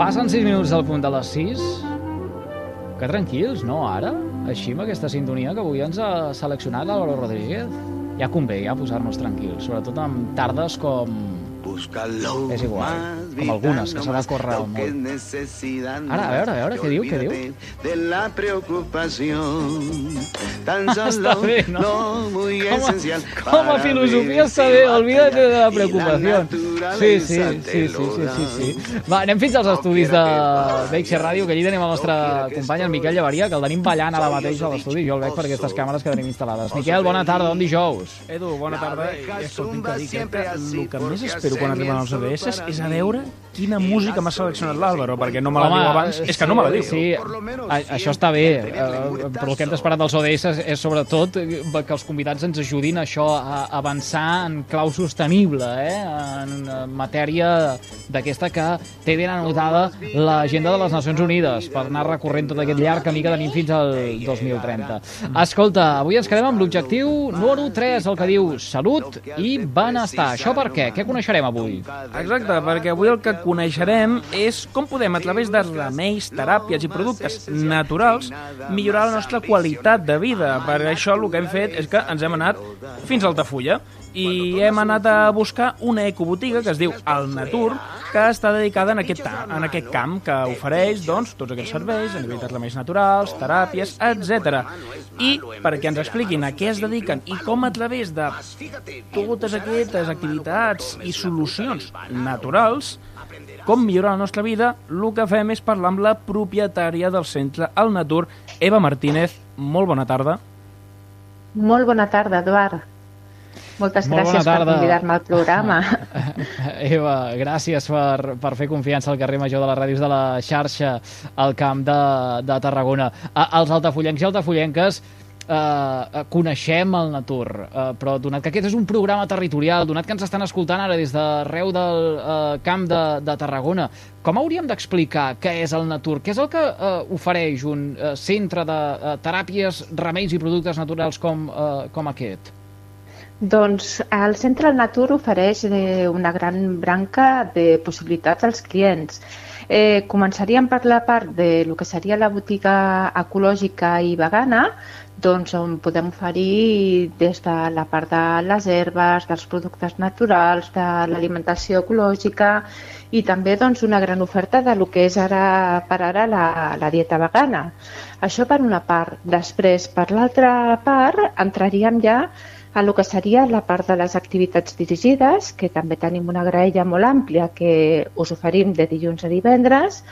Passen 6 minuts del punt de les 6. Que tranquils, no, ara? Així amb aquesta sintonia que avui ens ha seleccionat l'Álvaro Rodríguez. Ja convé, ja posar-nos tranquils, sobretot amb tardes com... És igual, com algunes, que s'ha de córrer al món. Ara, a veure, a veure, què diu, què diu? De la preocupación tan Està solo bé, no? lo muy Com a, esencial com a filosofia està bé, olvídate de la preocupació. la Sí, sí, sí, sí, sí, sí, sí. Va, anem fins als estudis de BX Ràdio, que allí tenim el nostre company, el Miquel Llevaria, que el tenim ballant ara mateix a l'estudi, jo el veig per aquestes càmeres que tenim instal·lades. Miquel, bona tarda, bon dijous. Edu, bona tarda. I escolti'm que dic que el que més espero quan arriben els ABS és a veure quina música m'ha seleccionat l'Àlvaro, perquè no me la diu abans. És que no me la diu. Sí, a, això està bé, eh, però el que hem d'esperar dels ODS és, és sobretot eh, que els convidats ens ajudin a això a avançar en clau sostenible, eh? en eh, matèria d'aquesta que té ben anotada l'agenda de les Nacions Unides per anar recorrent tot aquest llarg camí que tenim fins al 2030. Escolta, avui ens quedem amb l'objectiu número 3, el que diu salut i benestar. Això per què? Què coneixerem avui? Exacte, perquè avui el que coneixerem és com podem, a través de remeis, teràpies i productes naturals, millorar la nostra qualitat de vida. Per això el que hem fet és que ens hem anat fins a Altafulla i hem anat a buscar una ecobotiga que es diu El Natur, que està dedicada en aquest, en aquest camp que ofereix doncs, tots aquests serveis a de remeis naturals, teràpies, etc. I perquè ens expliquin a què es dediquen i com a través de totes aquestes activitats i solucions naturals com millorar la nostra vida, el que fem és parlar amb la propietària del centre Al Natur, Eva Martínez. Molt bona tarda. Molt bona tarda, Eduard. Moltes Molt gràcies per convidar-me al programa. Eva, gràcies per, per fer confiança al carrer Major de les ràdios de la xarxa al camp de, de Tarragona. A, els altafollencs i altafollenques eh, coneixem el Natur, eh, però donat que aquest és un programa territorial, donat que ens estan escoltant ara des d'arreu del eh, camp de, de Tarragona, com hauríem d'explicar què és el Natur? Què és el que eh, ofereix un eh, centre de eh, teràpies, remeis i productes naturals com, eh, com aquest? Doncs el Centre Al Natur ofereix eh, una gran branca de possibilitats als clients. Eh, començaríem per la part de lo que seria la botiga ecològica i vegana, doncs on podem oferir des de la part de les herbes, dels productes naturals, de l'alimentació ecològica i també doncs, una gran oferta de lo que és ara per ara la, la dieta vegana. Això per una part. Després, per l'altra part, entraríem ja a lo que seria la part de les activitats dirigides, que també tenim una graella molt àmplia que us oferim de dilluns a divendres,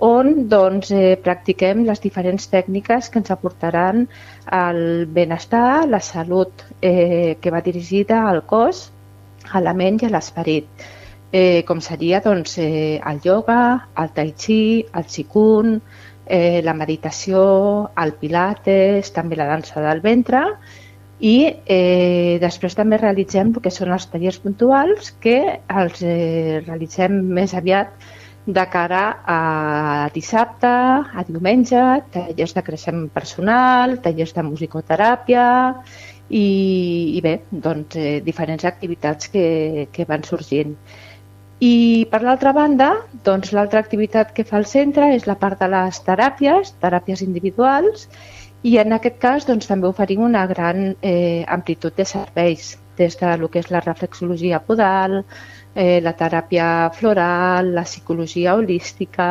on doncs, eh, practiquem les diferents tècniques que ens aportaran el benestar, la salut eh, que va dirigida al cos, a la ment i a l'esperit. Eh, com seria doncs, eh, el yoga, el tai chi, el qigong, eh, la meditació, el pilates, també la dansa del ventre, i eh, després també realitzem que són els tallers puntuals que els eh, realitzem més aviat de cara a dissabte, a diumenge, tallers de creixement personal, tallers de musicoteràpia i, i bé, doncs, eh, diferents activitats que, que van sorgint. I per l'altra banda, doncs l'altra activitat que fa el centre és la part de les teràpies, teràpies individuals, i en aquest cas doncs, també oferim una gran eh, amplitud de serveis, des de lo que és la reflexologia podal, eh, la teràpia floral, la psicologia holística,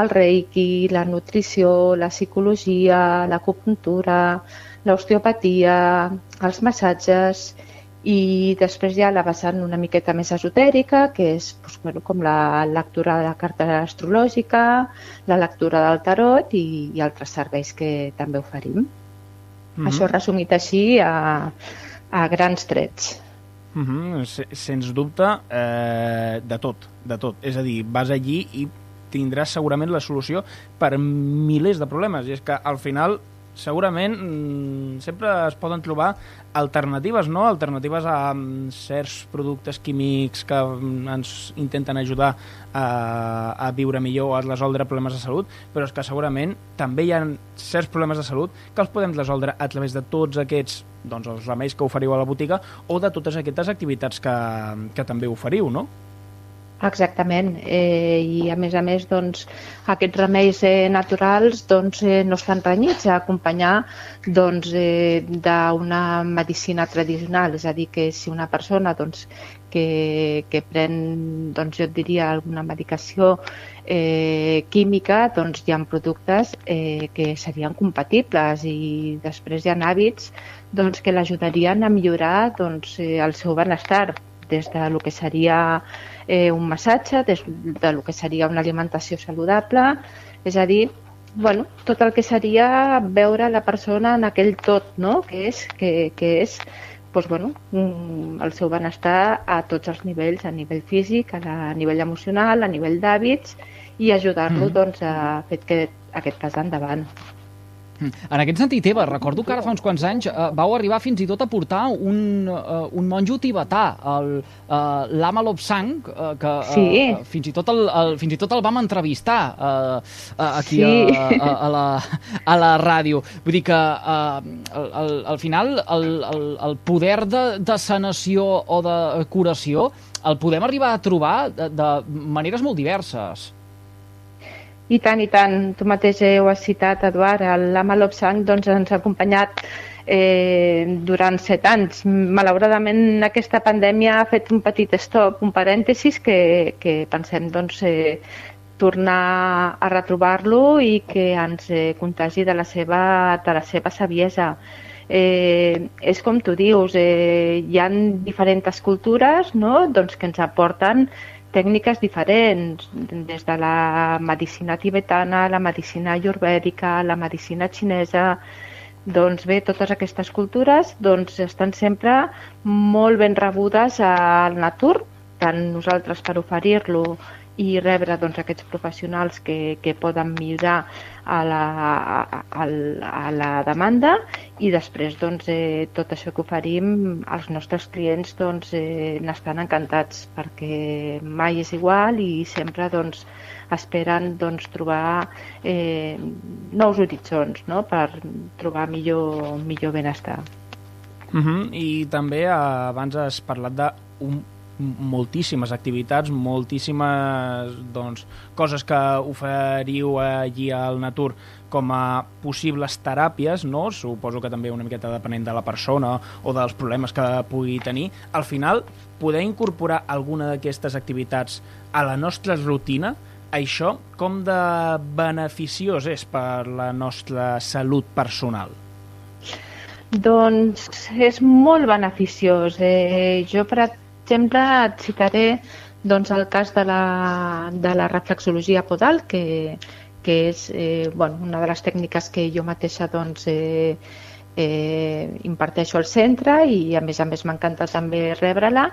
el reiki, la nutrició, la psicologia, l'acupuntura, l'osteopatia, els massatges i després hi ha la vessant una miqueta més esotèrica, que és doncs, bueno, com la lectura de la carta astrològica, la lectura del tarot i, i altres serveis que també oferim. Mm -hmm. Això resumit així a, a grans trets. Mm -hmm, sens dubte, eh, de tot, de tot. És a dir, vas allí i tindràs segurament la solució per milers de problemes. I és que al final segurament mm, sempre es poden trobar alternatives, no? Alternatives a mm, certs productes químics que mm, ens intenten ajudar a, a viure millor o a resoldre problemes de salut, però és que segurament també hi ha certs problemes de salut que els podem resoldre a través de tots aquests doncs, els remeis que oferiu a la botiga o de totes aquestes activitats que, que també oferiu, no? Exactament, eh, i a més a més doncs, aquests remeis eh, naturals doncs, eh, no estan renyits a acompanyar doncs, eh, d'una medicina tradicional, és a dir, que si una persona doncs, que, que pren, doncs, jo et diria, alguna medicació eh, química, doncs hi ha productes eh, que serien compatibles i després hi ha hàbits doncs, que l'ajudarien a millorar doncs, eh, el seu benestar des de lo que seria eh, un massatge, des de lo que seria una alimentació saludable, és a dir, bueno, tot el que seria veure la persona en aquell tot, no? que és, que, que és doncs, bueno, el seu benestar a tots els nivells, a nivell físic, a, la, a nivell emocional, a nivell d'hàbits i ajudar-lo mm. doncs, a fer aquest, aquest pas endavant. En aquest sentit, Eva, recordo que ara fa uns quants anys eh, vau arribar fins i tot a portar un, uh, un monjo tibetà, el uh, Lama Lobsang, uh, que uh, sí. fins, i tot el, el, fins i tot el vam entrevistar uh, uh, aquí sí. a, a, a, la, a la ràdio. Vull dir que al, al, al final el, el, el poder de, de sanació o de curació el podem arribar a trobar de, de maneres molt diverses. I tant, i tant. Tu mateix ho has citat, Eduard. L'Ama Lobsang doncs, ens ha acompanyat eh, durant set anys. Malauradament, aquesta pandèmia ha fet un petit stop, un parèntesis, que, que pensem doncs, eh, tornar a retrobar-lo i que ens eh, contagi de la seva, de la seva saviesa. Eh, és com tu dius, eh, hi ha diferents cultures no? doncs que ens aporten tècniques diferents, des de la medicina tibetana, la medicina ayurvèdica, la medicina xinesa, doncs bé, totes aquestes cultures doncs, estan sempre molt ben rebudes al natur, tant nosaltres per oferir-lo i rebre doncs, aquests professionals que, que poden millorar a la, a, a, la demanda i després doncs, eh, tot això que oferim els nostres clients doncs, eh, n'estan encantats perquè mai és igual i sempre doncs, esperen doncs, trobar eh, nous horitzons no? per trobar millor, millor benestar. Uh mhm, -huh. I també eh, abans has parlat d'un moltíssimes activitats, moltíssimes doncs, coses que oferiu allí al Natur com a possibles teràpies, no? suposo que també una miqueta depenent de la persona o dels problemes que pugui tenir, al final poder incorporar alguna d'aquestes activitats a la nostra rutina, això com de beneficiós és per la nostra salut personal? Doncs és molt beneficiós. Eh, jo, per, exemple, et citaré doncs, el cas de la, de la reflexologia podal, que, que és eh, bueno, una de les tècniques que jo mateixa doncs, eh, eh, imparteixo al centre i a més a més m'encanta també rebre-la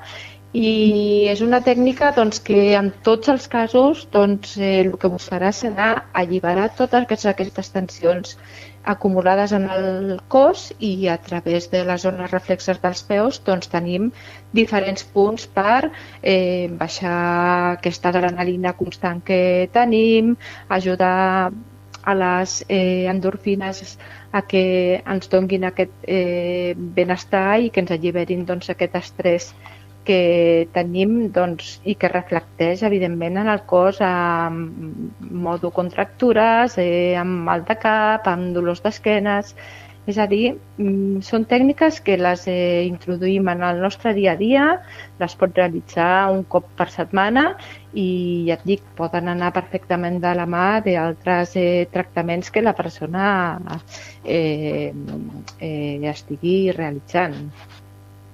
i és una tècnica doncs, que en tots els casos doncs, eh, el que buscarà serà alliberar totes aquestes tensions acumulades en el cos i a través de les zones reflexes dels peus doncs, tenim diferents punts per eh, baixar aquesta adrenalina constant que tenim, ajudar a les eh, endorfines a que ens donguin aquest eh, benestar i que ens alliberin doncs, aquest estrès que tenim doncs, i que reflecteix evidentment en el cos amb modo contractures, eh, amb mal de cap, amb dolors d'esquenes, és a dir, mm, són tècniques que les eh, introduïm en el nostre dia a dia, les pot realitzar un cop per setmana i ja et dic, poden anar perfectament de la mà d'altres eh, tractaments que la persona eh, eh, estigui realitzant.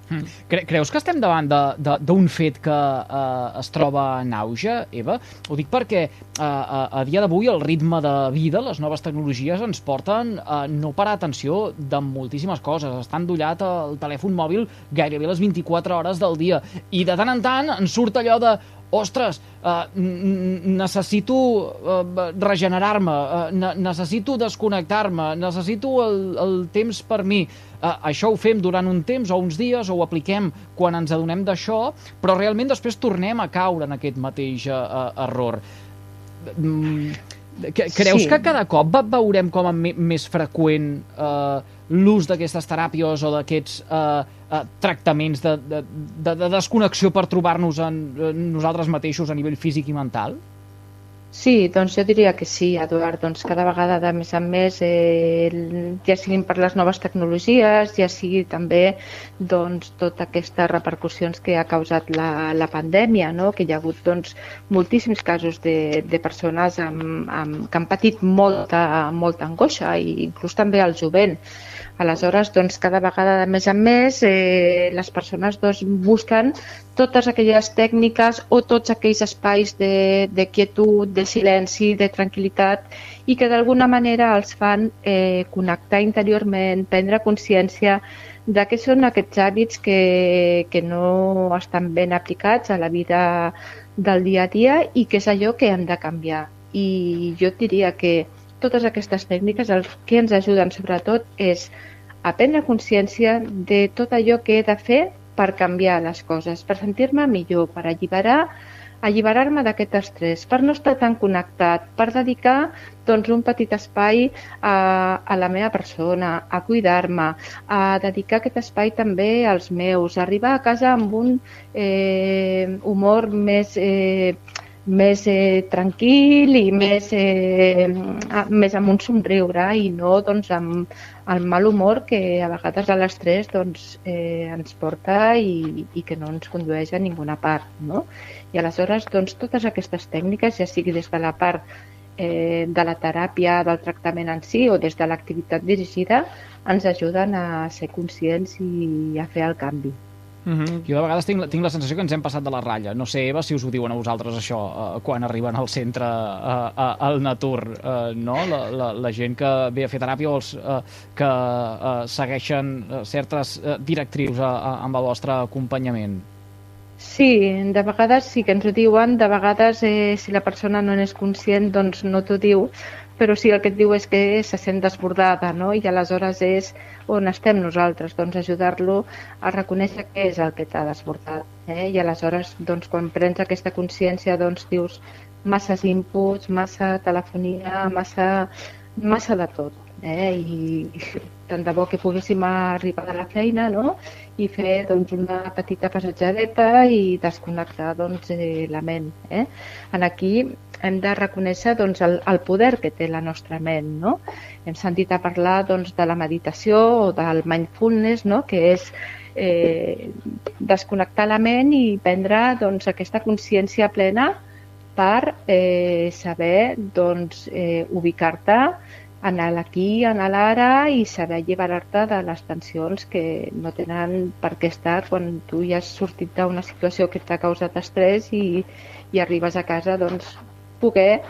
Mm. Cre creus que estem davant d'un fet que uh, es troba en auge, Eva? Ho dic perquè uh, a, a dia d'avui el ritme de vida, les noves tecnologies ens porten a no parar atenció de moltíssimes coses. Està endollat el telèfon mòbil gairebé les 24 hores del dia i de tant en tant ens surt allò de ostres, uh, necessito uh, regenerar-me, uh, ne necessito desconnectar-me, necessito el, el temps per mi. Això ho fem durant un temps o uns dies o ho apliquem quan ens adonem d'això, però realment després tornem a caure en aquest mateix error. Mm, creus sí. que cada cop veurem com a més freqüent uh, l'ús d'aquestes teràpies o d'aquests uh, uh, tractaments de, de, de, de desconnexió per trobar-nos en, en nosaltres mateixos a nivell físic i mental? Sí, doncs jo diria que sí, Eduard. Doncs cada vegada de més en més, eh, ja siguin per les noves tecnologies, ja sigui també doncs, totes aquestes repercussions que ha causat la, la pandèmia, no? que hi ha hagut doncs, moltíssims casos de, de persones amb, amb, que han patit molta, molta angoixa, i inclús també el jovent. Aleshores, doncs, cada vegada de més en més eh, les persones doncs, busquen totes aquelles tècniques o tots aquells espais de, de quietud, de silenci, de tranquil·litat i que d'alguna manera els fan eh, connectar interiorment, prendre consciència de què són aquests hàbits que, que no estan ben aplicats a la vida del dia a dia i que és allò que han de canviar. I jo diria que totes aquestes tècniques el que ens ajuden sobretot és a prendre consciència de tot allò que he de fer per canviar les coses, per sentir-me millor, per alliberar alliberar-me d'aquest estrès, per no estar tan connectat, per dedicar doncs, un petit espai a, a la meva persona, a cuidar-me, a dedicar aquest espai també als meus, a arribar a casa amb un eh, humor més... Eh, més eh, tranquil i més, eh, més amb un somriure i no doncs, amb el mal humor que a vegades a l'estrès doncs, eh, ens porta i, i que no ens condueix a ninguna part. No? I aleshores doncs, totes aquestes tècniques, ja sigui des de la part eh, de la teràpia, del tractament en si o des de l'activitat dirigida, ens ajuden a ser conscients i a fer el canvi. Uh mhm. -huh. Jo de vegades tinc, tinc la sensació que ens hem passat de la ratlla. No sé, Eva, si us ho diuen a vosaltres això uh, quan arriben al centre uh, uh, al Natur, uh, no? La, la, la gent que ve a fer teràpia o els uh, que uh, segueixen uh, certes uh, directrius uh, uh, amb el vostre acompanyament. Sí, de vegades sí que ens ho diuen, de vegades eh, si la persona no n'és conscient doncs no t'ho diu, però sí el que et diu és que se sent desbordada, no? I aleshores és on estem nosaltres, doncs ajudar-lo a reconèixer què és el que t'ha desbordat. Eh? I aleshores, doncs, quan prens aquesta consciència, doncs dius masses inputs, massa telefonia, massa, massa de tot. Eh? I tant de bo que poguéssim arribar a la feina no? i fer doncs, una petita passatgereta i desconnectar doncs, eh, la ment. Eh? En aquí hem de reconèixer doncs, el, el poder que té la nostra ment. No? Hem sentit a parlar doncs, de la meditació o del mindfulness, no? que és eh, desconnectar la ment i prendre doncs, aquesta consciència plena per eh, saber doncs, eh, ubicar-te en l'aquí, en l'ara i saber alliberar-te de les tensions que no tenen per què estar quan tu ja has sortit d'una situació que t'ha causat estrès i, i arribes a casa doncs, poder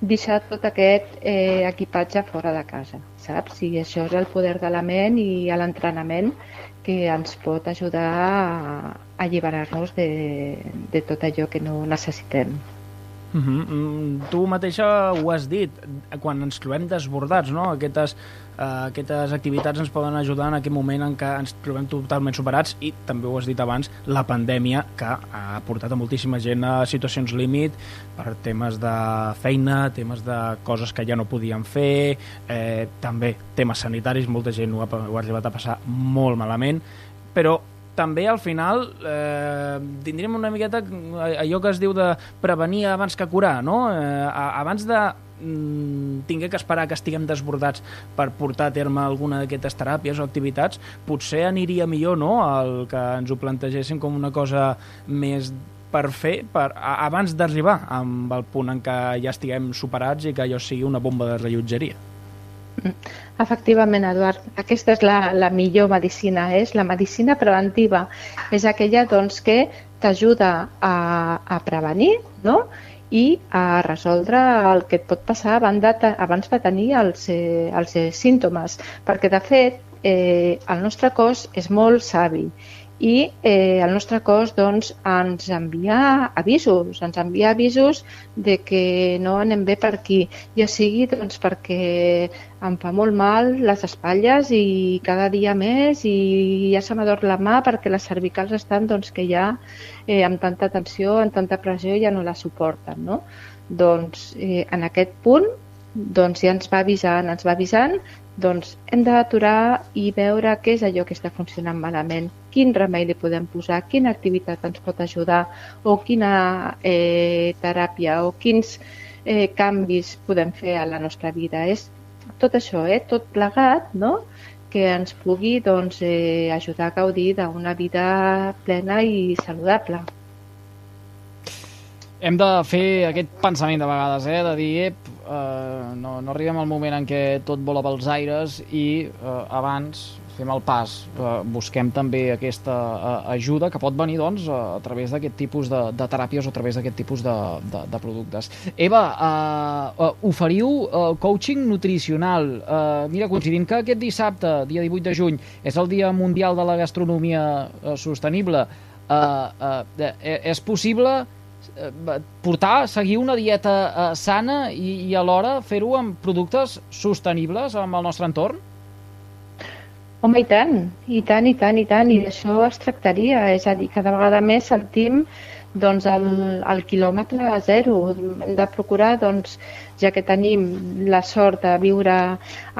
deixar tot aquest eh, equipatge fora de casa, saps? I això és el poder de la ment i l'entrenament que ens pot ajudar a alliberar-nos de, de tot allò que no necessitem. Uh -huh. Mm, tu mateixa ho has dit, quan ens trobem desbordats, no? Aquestes, uh, aquestes activitats ens poden ajudar en aquest moment en què ens trobem totalment superats i també ho has dit abans, la pandèmia que ha portat a moltíssima gent a situacions límit per temes de feina, temes de coses que ja no podien fer, eh, també temes sanitaris, molta gent ho ha, ho ha arribat a passar molt malament, però també al final eh, tindríem una miqueta allò que es diu de prevenir abans que curar, no? Eh, abans de mm, tingué que esperar que estiguem desbordats per portar a terme alguna d'aquestes teràpies o activitats, potser aniria millor no? el que ens ho plantegéssim com una cosa més per fer per, abans d'arribar amb el punt en què ja estiguem superats i que allò sigui una bomba de rellotgeria. Efectivament, Eduard. Aquesta és la, la millor medicina, és la medicina preventiva. És aquella doncs, que t'ajuda a, a prevenir no? i a resoldre el que et pot passar abans de, abans de tenir els, eh, els símptomes. Perquè, de fet, eh, el nostre cos és molt savi i eh, el nostre cos doncs, ens envia avisos, ens envia avisos de que no anem bé per aquí, ja sigui doncs, perquè em fa molt mal les espatlles i cada dia més i ja se m'ador la mà perquè les cervicals estan doncs, que ja eh, amb tanta tensió, amb tanta pressió ja no la suporten. No? Doncs eh, en aquest punt doncs ja ens va avisant, ens va avisant doncs hem d'aturar i veure què és allò que està funcionant malament, quin remei li podem posar, quina activitat ens pot ajudar o quina eh, teràpia o quins eh, canvis podem fer a la nostra vida. És tot això, eh, tot plegat, no? que ens pugui doncs, eh, ajudar a gaudir d'una vida plena i saludable hem de fer aquest pensament de vegades, eh? de dir, ep, eh, no, no arribem al moment en què tot vola pels aires i eh, abans fem el pas, eh, busquem també aquesta eh, ajuda que pot venir doncs, a, a través d'aquest tipus de, de teràpies o a través d'aquest tipus de, de, de productes. Eva, eh, uh, oferiu uh, coaching nutricional. Uh, mira, coincidint que aquest dissabte, dia 18 de juny, és el Dia Mundial de la Gastronomia uh, Sostenible, uh, uh, és possible Eh, portar, seguir una dieta eh, sana i, i alhora fer-ho amb productes sostenibles amb el nostre entorn? Home, i tant, i tant, i tant, i tant, i d'això es tractaria, és a dir, cada vegada més sentim doncs, el, el quilòmetre zero. Hem de procurar, doncs, ja que tenim la sort de viure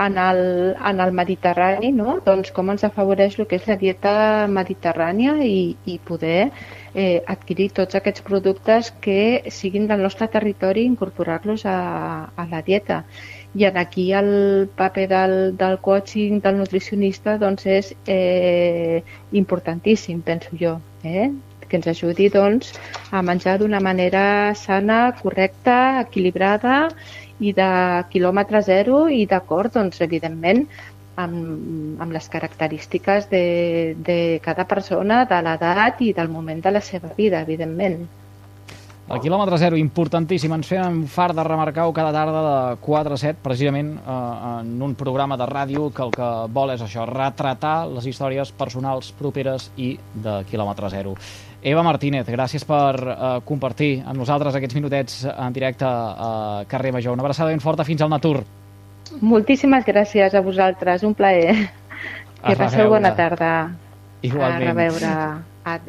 en el, en el Mediterrani, no? doncs com ens afavoreix el que és la dieta mediterrània i, i poder eh, adquirir tots aquests productes que siguin del nostre territori i incorporar-los a, a la dieta. I en aquí el paper del, del coaching, del nutricionista, doncs és eh, importantíssim, penso jo. Eh? que ens ajudi doncs, a menjar d'una manera sana, correcta, equilibrada i de quilòmetre zero i d'acord, doncs, evidentment, amb, amb les característiques de, de cada persona, de l'edat i del moment de la seva vida, evidentment. El quilòmetre zero, importantíssim. Ens fem fart de remarcar-ho cada tarda de 4 a 7, precisament eh, en un programa de ràdio que el que vol és això, retratar les històries personals properes i de quilòmetre zero. Eva Martínez, gràcies per eh, compartir amb nosaltres aquests minutets en directe a Carrer Major. Una abraçada ben forta fins al Natur. Moltíssimes gràcies a vosaltres, un plaer. Que passeu bona tarda. Igualment. A reveure. Adéu.